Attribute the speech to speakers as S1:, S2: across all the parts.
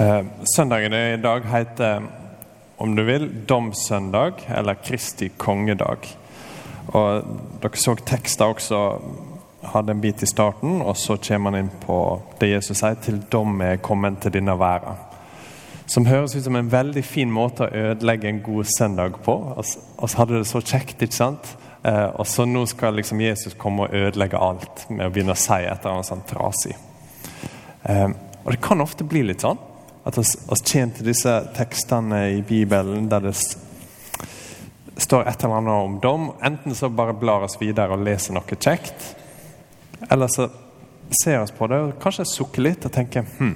S1: Eh, søndagen i dag heter, om du vil, domsøndag eller Kristi kongedag. Og Dere så tekster også hadde en bit i starten, og så kommer man inn på det Jesus sier, 'til dom er kommet til denne verden'. Som høres ut som en veldig fin måte å ødelegge en god søndag på. Og så hadde det så kjekt, ikke sant? Eh, og så nå skal liksom Jesus komme og ødelegge alt med å begynne å si et eller annet sånn trasig. Eh, og det kan ofte bli litt sånn at vi kommer til disse tekstene i Bibelen der det står et eller annet om dom. Enten så bare blar oss videre og leser noe kjekt, eller så ser vi på det og kanskje sukker litt og tenker hm,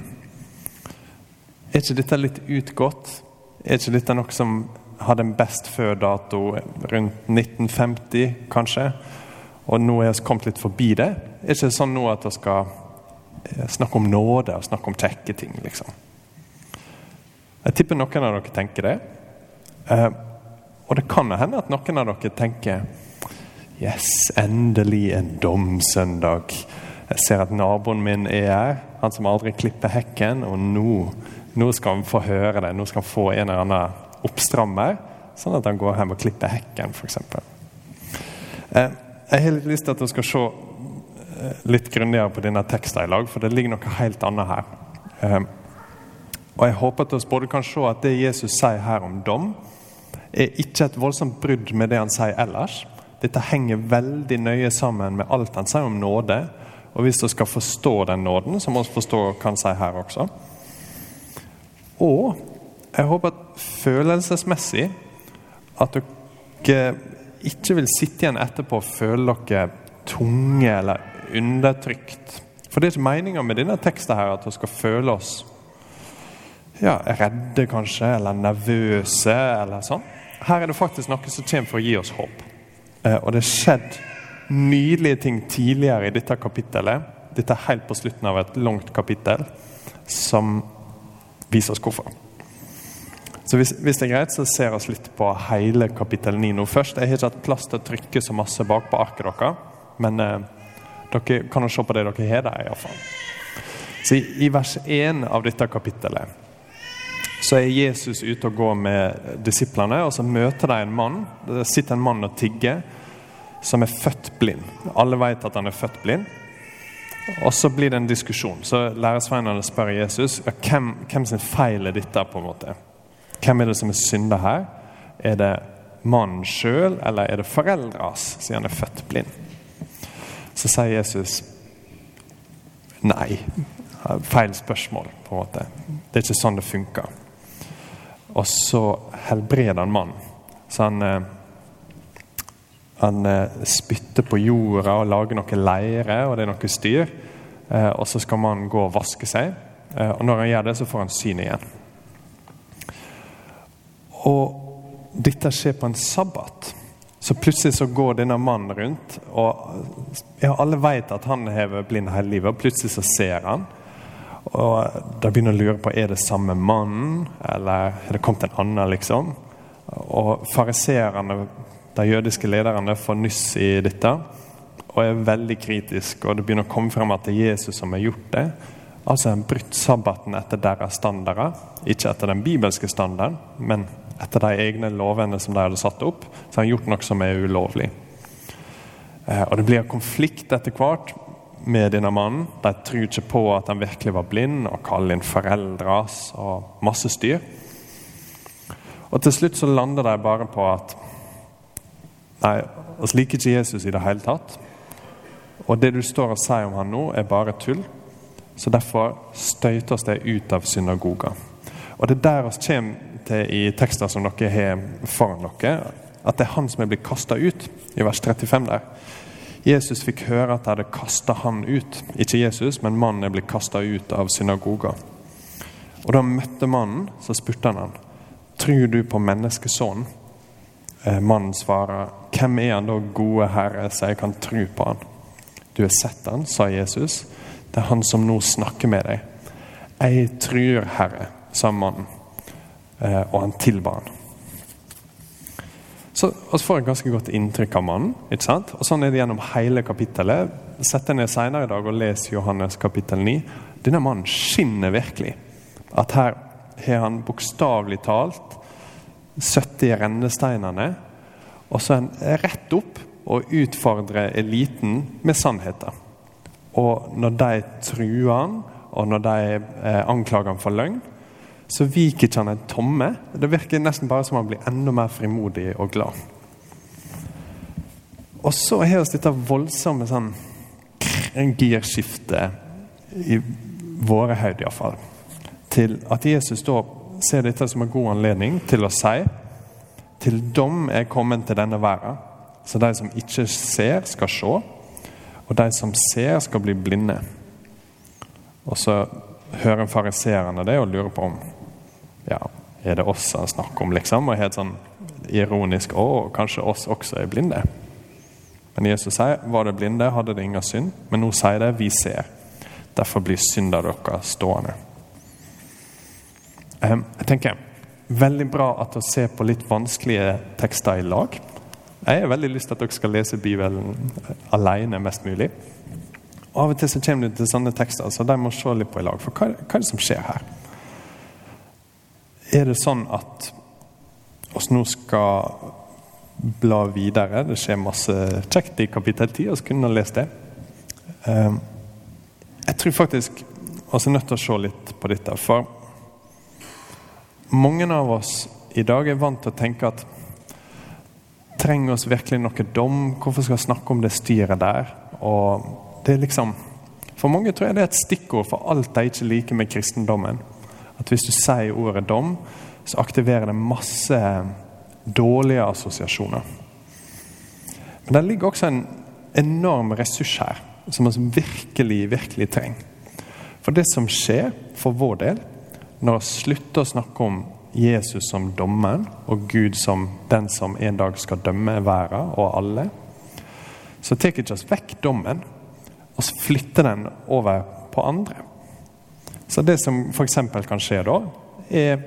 S1: Er ikke dette litt utgått? Er ikke dette noe som hadde en best før-dato rundt 1950, kanskje? Og nå er vi kommet litt forbi det? Er ikke sånn nå at vi skal eh, snakke om nåde og snakke om kjekke ting, liksom? Jeg tipper noen av dere tenker det. Eh, og det kan hende at noen av dere tenker Yes, endelig en domsøndag. Jeg ser at naboen min er her, han som aldri klipper hekken. Og nå, nå skal han få høre det. Nå skal han få en eller annen oppstrammer, sånn at han går hjem og klipper hekken, f.eks. Eh, jeg har litt lyst til at du skal se eh, litt grundigere på denne teksten i lag, for det ligger noe helt annet her. Og Jeg håper at vi både kan se at det Jesus sier her om dom, er ikke et voldsomt brudd med det han sier ellers. Dette henger veldig nøye sammen med alt han sier om nåde. Og hvis vi skal forstå den nåden, så må vi forstå hva han sier her også. Og jeg håper at følelsesmessig at dere ikke vil sitte igjen etterpå og føle dere tunge eller undertrykt. For det er ikke meninga med denne teksten her at vi skal føle oss ja, redde, kanskje, eller nervøse, eller sånn. Her er det faktisk noe som kommer for å gi oss håp. Eh, og det har skjedd nydelige ting tidligere i dette kapittelet. Dette er helt på slutten av et langt kapittel som viser oss hvorfor. Så hvis, hvis, det er greit, så ser vi litt på hele kapittel 9 nå først. Jeg har ikke hatt plass til å trykke så masse bak på arket deres, men eh, dere kan jo se på det dere har der, iallfall. Så i, i vers 1 av dette kapittelet så er Jesus ute og går med disiplene, og så møter de en mann. Det sitter en mann og tigger, som er født blind. Alle vet at han er født blind. Og så blir det en diskusjon. Så Læresveinene spør Jesus ja, hvem, hvem sin feil er dette. på en måte? Hvem er det som er synder her? Er det mannen sjøl, eller er det foreldras, siden han er født blind? Så sier Jesus nei. Feil spørsmål, på en måte. Det er ikke sånn det funker. Og så helbreder han mannen. Så han, eh, han eh, spytter på jorda og lager noe leire, og det er noe styr. Eh, og så skal mannen gå og vaske seg. Og når han gjør det, så får han syn igjen. Og dette skjer på en sabbat. Så plutselig så går denne mannen rundt, og ja, alle vet at han hever blind hele livet, og plutselig så ser han. Og de begynner å lure på er det samme mannen, eller er det kommet en annen. liksom. Og fariseerne, de jødiske lederne, får nyss i dette og er veldig kritisk, Og det begynner å komme frem at det er Jesus som har gjort det. Altså en brutt sabbaten etter deres standarder. Ikke etter den bibelske standarden, men etter de egne lovene som de hadde satt opp. Så har han gjort noe som er ulovlig. Eh, og Det blir konflikt etter hvert med denne mannen. De tror ikke på at han virkelig var blind, og kaller inn foreldre og masse styr. Og Til slutt så lander de bare på at nei, vi liker ikke Jesus i det hele tatt. Og det du står og sier om han nå, er bare tull. Så derfor støyter oss det ut av synagoga. Og det er der vi kommer til i tekster som dere har foran dere, at det er han som er blitt kasta ut, i vers 35 der. Jesus fikk høre at de hadde kasta han ut. Ikke Jesus, men mannen er blitt kasta ut av synagoga. Og Da møtte mannen, så spurte han han, tror du på menneskesonen? Eh, mannen svarer, hvem er han da, gode Herre, så jeg kan tro på han? Du har sett han, sa Jesus. Det er han som nå snakker med deg. Jeg tror, Herre, sa mannen, eh, og han tilba han. Så vi får et ganske godt inntrykk av mannen. ikke sant? Og Sånn er det gjennom hele kapittelet. Sett deg ned senere i dag og les Johannes kapittel 9. Denne mannen skinner virkelig. At her har han bokstavelig talt 70 rennesteinene, og så er han rett opp og utfordrer eliten med sannheter. Og når de truer han, og når de eh, anklager han for løgn, så viker ikke han en tomme. Det virker nesten bare som han blir enda mer frimodig og glad. Og så har vi dette voldsomme sånn girskifte i våre høyde, iallfall. Til at Jesus da ser dette som en god anledning til å si til dom er kommet til denne verden. Så de som ikke ser, skal se, og de som ser, skal bli blinde. Og så hører fariseerne det og lurer på om ja, er det oss han snakker om, liksom? Og helt sånn ironisk å, kanskje oss også er blinde. Men Jesus sier var det blinde, hadde det ingen synd. Men nå sier det vi ser. Derfor blir synda deres stående. Jeg tenker, Veldig bra at dere ser på litt vanskelige tekster i lag. Jeg har veldig lyst til at dere skal lese Bibelen alene mest mulig. Og Av og til så kommer du til sånne tekster, så de må se litt på i lag. For hva, hva er det som skjer her? Er det sånn at oss nå skal bla videre. Det skjer masse kjekt i kapittel 10, og så kunne du lest det. Ehm, jeg tror faktisk vi er nødt til å se litt på dette. For mange av oss i dag er vant til å tenke at trenger oss virkelig noe dom? Hvorfor skal vi snakke om det styret der? Og det er liksom, For mange tror jeg det er et stikkord for alt de ikke liker med kristendommen. At hvis du sier ordet dom, så aktiverer det masse dårlige assosiasjoner. Men det ligger også en enorm ressurs her, som vi virkelig, virkelig trenger. For det som skjer for vår del, når vi slutter å snakke om Jesus som dommeren og Gud som den som en dag skal dømme verden og alle, så tar ikke oss vekk dommen og flytter den over på andre. Så det som f.eks. kan skje da, er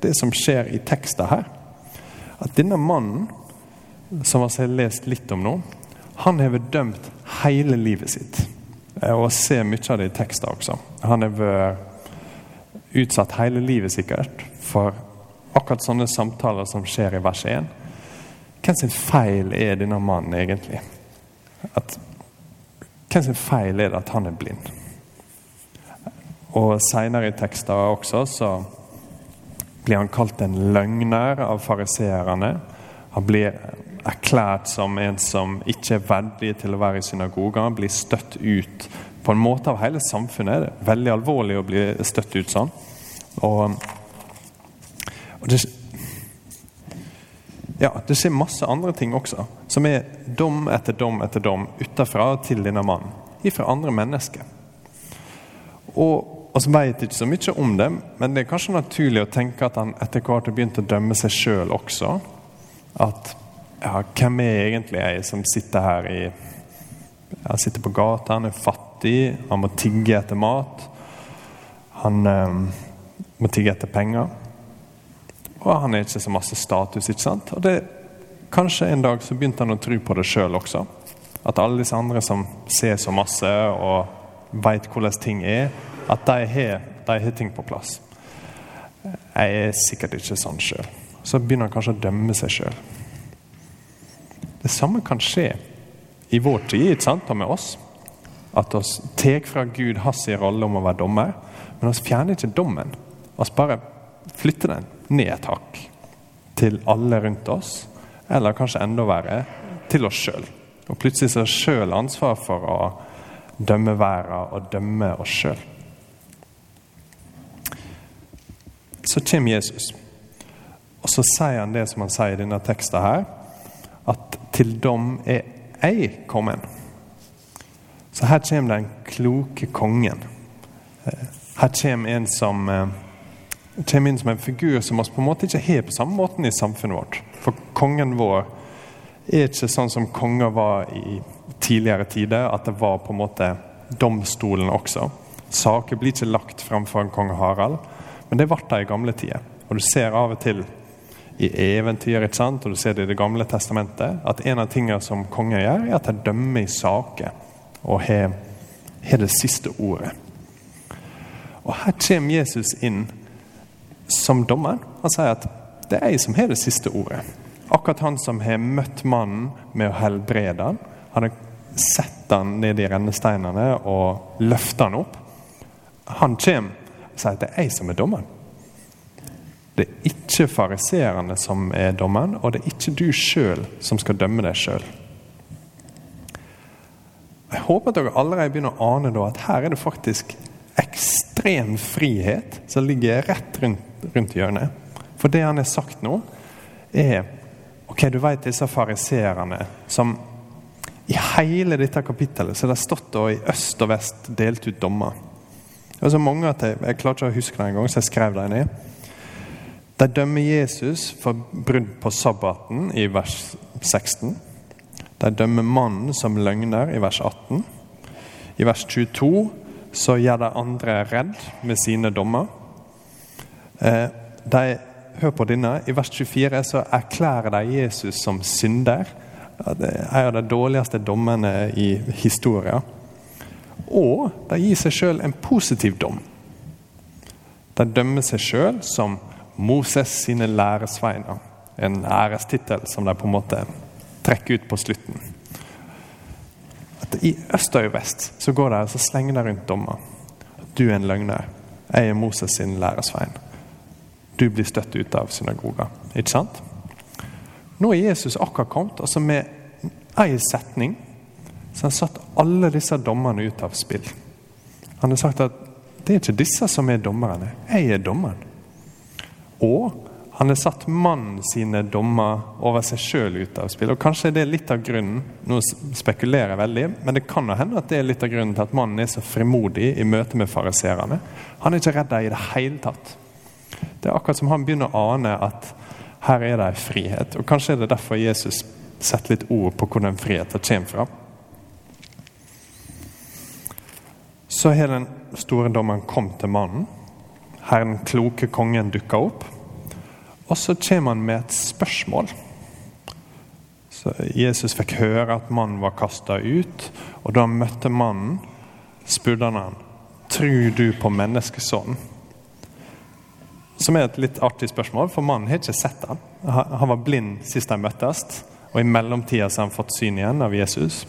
S1: det som skjer i teksten her at denne mannen, som vi har lest litt om nå, han har dømt hele livet sitt. Eh, og ser mye av det i teksten også. Han har vært utsatt hele livet sikkert for akkurat sånne samtaler som skjer i vers 1. Hvem sin feil er denne mannen egentlig? At, hvem sin feil er det at han er blind? Og Seinere i tekster også så blir han kalt en løgner av fariseerne. Han blir erklært som en som ikke er verdig til å være i synagogen. Han blir støtt ut på en måte av hele samfunnet. Det er veldig alvorlig å bli støtt ut sånn. Og, og det, ja, det skjer masse andre ting også, som er dom etter dom etter dom utenfra til denne mannen. Ifra andre mennesker. Og så vet ikke så mye om det, men det er kanskje naturlig å tenke at han etter hvert har begynt å dømme seg sjøl også. At ja, hvem er egentlig jeg som sitter her i Han sitter på gata, han er fattig, han må tigge etter mat. Han eh, må tigge etter penger. Og han er ikke så masse status, ikke sant? Og det, kanskje en dag så begynte han å tro på det sjøl også. At alle disse andre som ser så masse og veit hvordan ting er, at de har, de har ting på plass. Jeg er sikkert ikke sånn sjøl. Så begynner han kanskje å dømme seg sjøl. Det samme kan skje i vår tid ikke sant, og med oss. At oss tar fra Gud hans rolle om å være dommer, men vi fjerner ikke dommen. Vi bare flytter den ned et hakk til alle rundt oss, eller kanskje enda verre til oss sjøl. Og plutselig så har sjøl ansvar for å dømme verden og dømme oss sjøl. Så kommer Jesus. Og så sier han det som han sier i denne teksten her, at til dom er jeg kommet. Så her kommer den kloke kongen. Her kommer en som eh, kommer inn som en figur som vi på en måte ikke har på samme måten i samfunnet vårt. For kongen vår er ikke sånn som konger var i tidligere tider, at det var på en måte domstolen også. Saker blir ikke lagt framfor kong Harald. Men det ble det i gamle tider. Og du ser av og til i eventyr ikke sant? og du ser det i Det gamle testamentet, at en av tingene som konger gjør, er at de dømmer i saker og har, det siste ordet. Og her kommer Jesus inn som dommer. Han sier at det er jeg som har det siste ordet. Akkurat han som har møtt mannen med å helbrede han, han har sett han ned i rennesteinene og løfta han opp. Han kommer sier at det er jeg som er dommeren. Det er ikke fariseerne som er dommeren, og det er ikke du sjøl som skal dømme deg sjøl. Jeg håper at dere allerede begynner å ane da at her er det faktisk ekstrem frihet som ligger rett rundt, rundt hjørnet. For det han har sagt nå, er Ok, du vet disse fariseerne som I hele dette kapittelet så har stått og i øst og vest delt ut dommer. Det er så mange at jeg, jeg klarer ikke å huske det engang, så jeg skrev det ned. De dømmer Jesus for brudd på sabbaten i vers 16. De dømmer mannen som løgner i vers 18. I vers 22 så gjør de andre redd med sine dommer. Eh, de hør på denne. I vers 24 så erklærer de Jesus som synder. Det en av de dårligste dommene i historien. Og de gir seg sjøl en positiv dom. De dømmer seg sjøl som Moses sine læresveiner. En ærestittel som de på en måte trekker ut på slutten. At I øst og i vest så går de og slenger de rundt dommer. Du er en løgner. Jeg er Moses sin læresvein du blir støtt ut av synagoga. Ikke sant? Nå er Jesus akkurat kommet, altså med én setning så han satt alle disse dommerne ut av spill. Han har sagt at det er ikke disse som er dommerne, jeg er dommeren. Og han har satt mannen sine dommer over seg sjøl ut av spill. Og Kanskje er det litt av grunnen nå spekulerer jeg veldig, men det kan hende at det er litt av grunnen til at mannen er så frimodig i møte med fariserene. Han er ikke redd dem i det hele tatt. Det er akkurat som han begynner å ane at her er det en frihet. Og Kanskje er det derfor Jesus setter litt ord på hvor den friheten kommer fra. Så har den store dommeren kommet til mannen. Her den kloke kongen dukker opp. Og så kommer han med et spørsmål. Så Jesus fikk høre at mannen var kasta ut, og da han møtte mannen, spurte han han, tror du på menneskesonen? Som er et litt artig spørsmål, for mannen har ikke sett ham. Han var blind sist de møttes, og i mellomtida har han fått syn igjen av Jesus.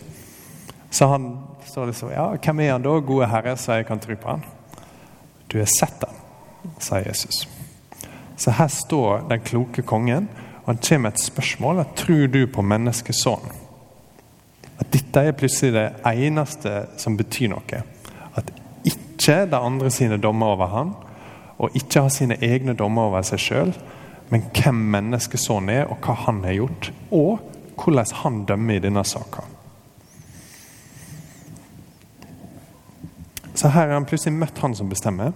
S1: Så han står så, Ja, hvem er han da, gode herre, så jeg kan tro på han? Du har sett han, sier Jesus. Så her står den kloke kongen, og han kommer med et spørsmål. Tror du på menneskesønnen? At dette er plutselig det eneste som betyr noe. At ikke de andre sine dommer over han, og ikke ha sine egne dommer over seg sjøl, men hvem menneskesønnen er, og hva han har gjort, og hvordan han dømmer i denne saka. Så her har han plutselig møtt han som bestemmer,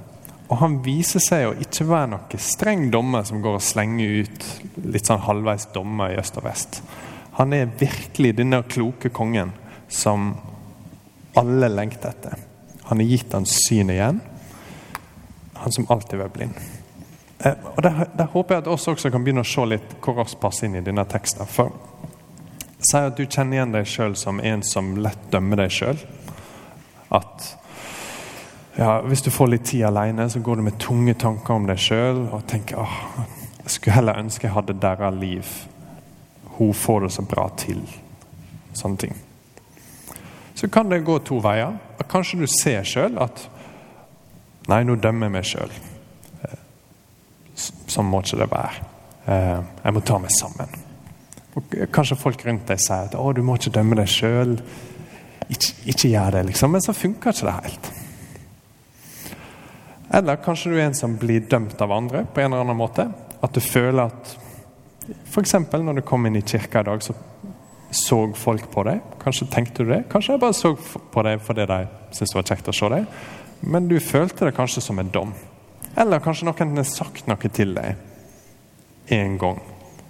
S1: og han viser seg å ikke være noen streng dommer som går og slenger ut litt sånn halvveis dommer i øst og vest. Han er virkelig denne kloke kongen som alle lengter etter. Han har gitt hans syn igjen han som alltid var blind. Eh, og der, der, håper jeg at oss også kan begynne å se litt hvor oss passer inn i denne teksten. For Si at du kjenner igjen deg sjøl som en som lett dømmer deg sjøl. At ja, hvis du får litt tid alene, så går du med tunge tanker om deg sjøl og tenker åh, jeg skulle heller ønske jeg hadde deres liv. Hun får det så bra til. Sånne ting. Så kan det gå to veier. Kanskje du ser sjøl at Nei, nå dømmer jeg meg sjøl. Eh, sånn må ikke det være. Eh, jeg må ta meg sammen. Og kanskje folk rundt deg sier at å, du må ikke dømme deg sjøl. Ikke, ikke gjør det, liksom. Men så funker ikke det helt. Eller kanskje du er en som blir dømt av andre på en eller annen måte. At du føler at F.eks. når du kom inn i kirka i dag, så så folk på deg. Kanskje tenkte du det. Kanskje jeg bare så på deg fordi de syntes det var kjekt å se deg men du følte det kanskje som en dom. Eller kanskje noen har sagt noe til deg en gang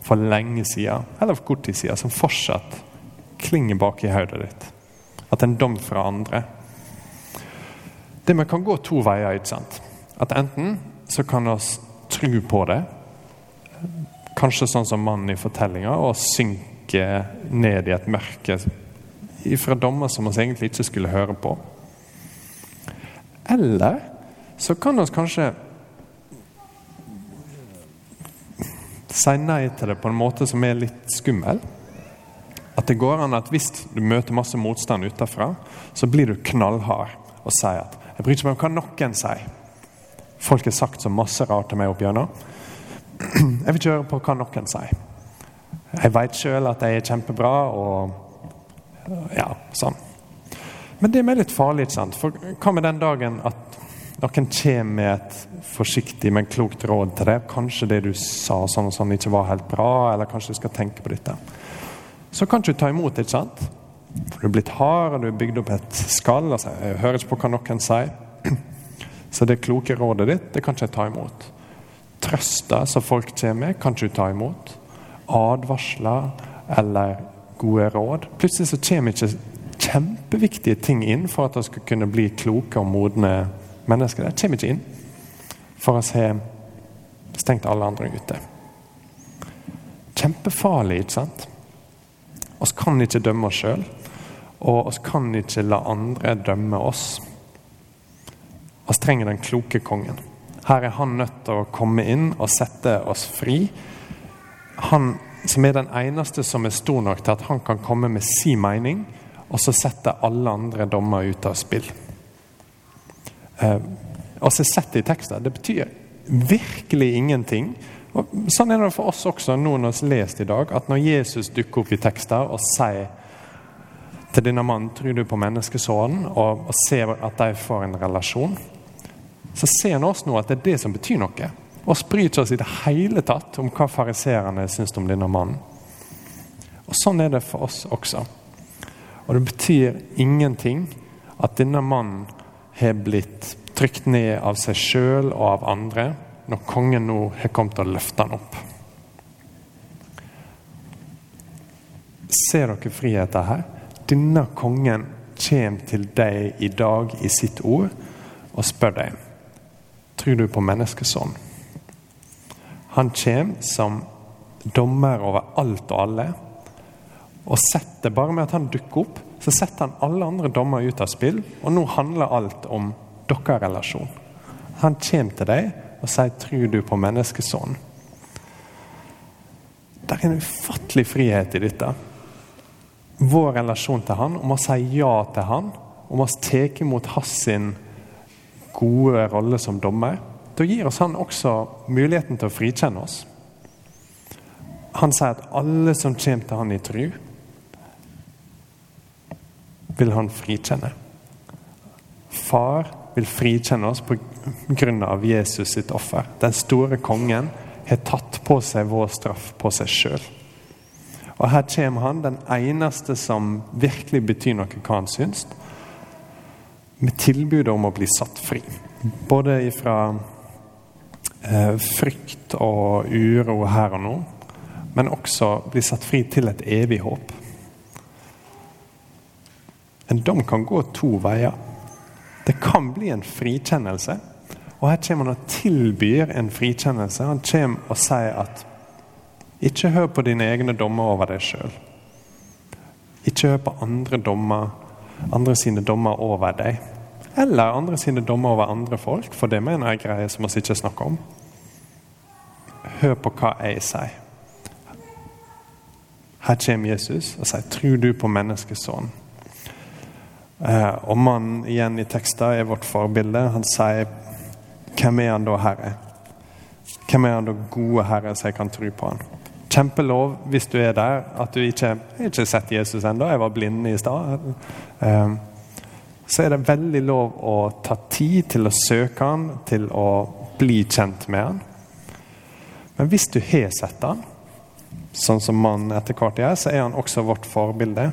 S1: for lenge siden, eller for kort tid siden, som fortsatt klinger bak i hodet ditt. At en dom fra andre. Det vi kan gå to veier. ikke sant? At enten så kan vi tro på det, kanskje sånn som mannen i fortellinga, og synke ned i et mørke fra dommer som vi egentlig ikke skulle høre på. Eller så kan vi kanskje Si nei til det på en måte som er litt skummel. At det går an at hvis du møter masse motstand utenfra, så blir du knallhard og sier at 'jeg bryr meg om hva noen sier'. Folk har sagt så masse rart til meg opp gjennom. Jeg vil ikke høre på hva noen sier. Jeg veit sjøl at jeg er kjempebra, og ja, sånn. Men det er litt farlig, ikke sant? For hva med den dagen at noen kommer med et forsiktig, men klokt råd til deg? Kanskje det du sa sånn og sånn ikke var helt bra, eller kanskje du skal tenke på dette så kan du ikke ta imot, ikke sant? Du er blitt hard, og du har bygd opp et skall. Altså, jeg hører ikke på hva noen sier. Så det kloke rådet ditt, det kan ikke jeg ta imot. Trøster som folk kommer med, kan ikke du ta imot. Advarsler eller gode råd. Plutselig så kommer ikke kjempeviktige ting inn for at vi skal kunne bli kloke og modne mennesker. Det kommer ikke inn for vi har stengt alle andre ute. Kjempefarlig, ikke sant? Vi kan ikke dømme oss sjøl, og oss kan ikke la andre dømme oss. Vi trenger den kloke kongen. Her er han nødt til å komme inn og sette oss fri. Han som er den eneste som er stor nok til at han kan komme med sin mening, og så sette alle andre dommer ut av spill. Eh, og så sett i teksten. Det betyr virkelig ingenting og sånn er det for oss også noen av oss lest i dag, at når Jesus dukker opp i tekster og sier til denne mannen tror du på menneskesonen, og, og ser at de får en relasjon, så ser han oss nå at det er det som betyr noe. Og ikke oss i det hele tatt om hva fariseerne syns om denne mannen. Og Sånn er det for oss også. Og det betyr ingenting at denne mannen har blitt trykt ned av seg sjøl og av andre når kongen nå har kommet og løfta han opp. Ser dere friheten her? Denne kongen kommer til deg i dag i sitt ord og spør deg tror du på menneskesånd. Han kommer som dommer over alt og alle. Og setter, bare med at han dukker opp, så setter han alle andre dommer ut av spill. Og nå handler alt om deres relasjon. Han kommer til deg og sier 'tror du på menneskesånd'? Det er en ufattelig frihet i dette. Vår relasjon til han, om å si ja til han, om å ta imot hans gode rolle som dommer. Da gir oss han også muligheten til å frikjenne oss. Han sier at alle som kommer til han i tru, vil han frikjenne. Far vil frikjenne oss pga. Jesus sitt offer. Den store kongen har tatt på seg vår straff på seg sjøl. Og her kommer han, den eneste som virkelig betyr noe hva han syns, med tilbudet om å bli satt fri. Både ifra eh, frykt og uro her og nå, men også bli satt fri til et evig håp. En dom kan gå to veier. Det kan bli en frikjennelse. Og her kommer han og tilbyr en frikjennelse. Han kommer og sier at ikke hør på dine egne dommer over deg sjøl. Ikke hør på andre dommer, andre sine dommer over deg. Eller andre sine dommer over andre folk, for det mener jeg er greier som vi ikke snakker om. Hør på hva jeg sier. Her kommer Jesus og sier 'Tror du på menneskesønnen'? Eh, og mannen igjen i teksten er vårt forbilde. Han sier hvem er han da, Herre? Hvem er han da, gode Herre, som jeg kan tro på han? Kjempelov hvis du er der, at du ikke har ikke sett Jesus ennå, jeg var blind i stad. Eh, så er det veldig lov å ta tid til å søke han, til å bli kjent med han. Men hvis du har sett han, sånn som mannen etter hvert gjør, så er han også vårt forbilde.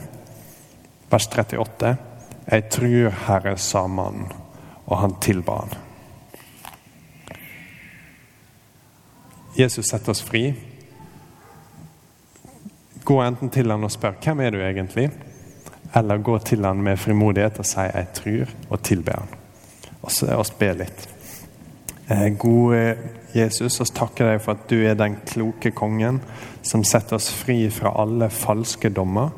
S1: Vers 38. Jeg tror Herre, sa mannen, og han tilba han. Jesus setter oss fri. Gå enten til han og spør hvem er du egentlig, eller gå til han med frimodighet og si 'jeg tror', og tilbe han. Og så oss be litt. Eh, gode Jesus, oss takker deg for at du er den kloke kongen som setter oss fri fra alle falske dommer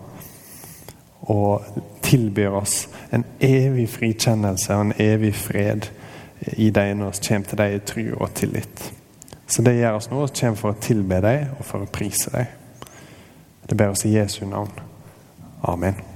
S1: og tilbyr oss en evig frikjennelse og en evig fred i deg når vi kommer til deg i tro og tillit. Så det gjør oss nå, Vi kommer for å tilbe deg og for å prise deg. Det ber oss i Jesu navn. Amen.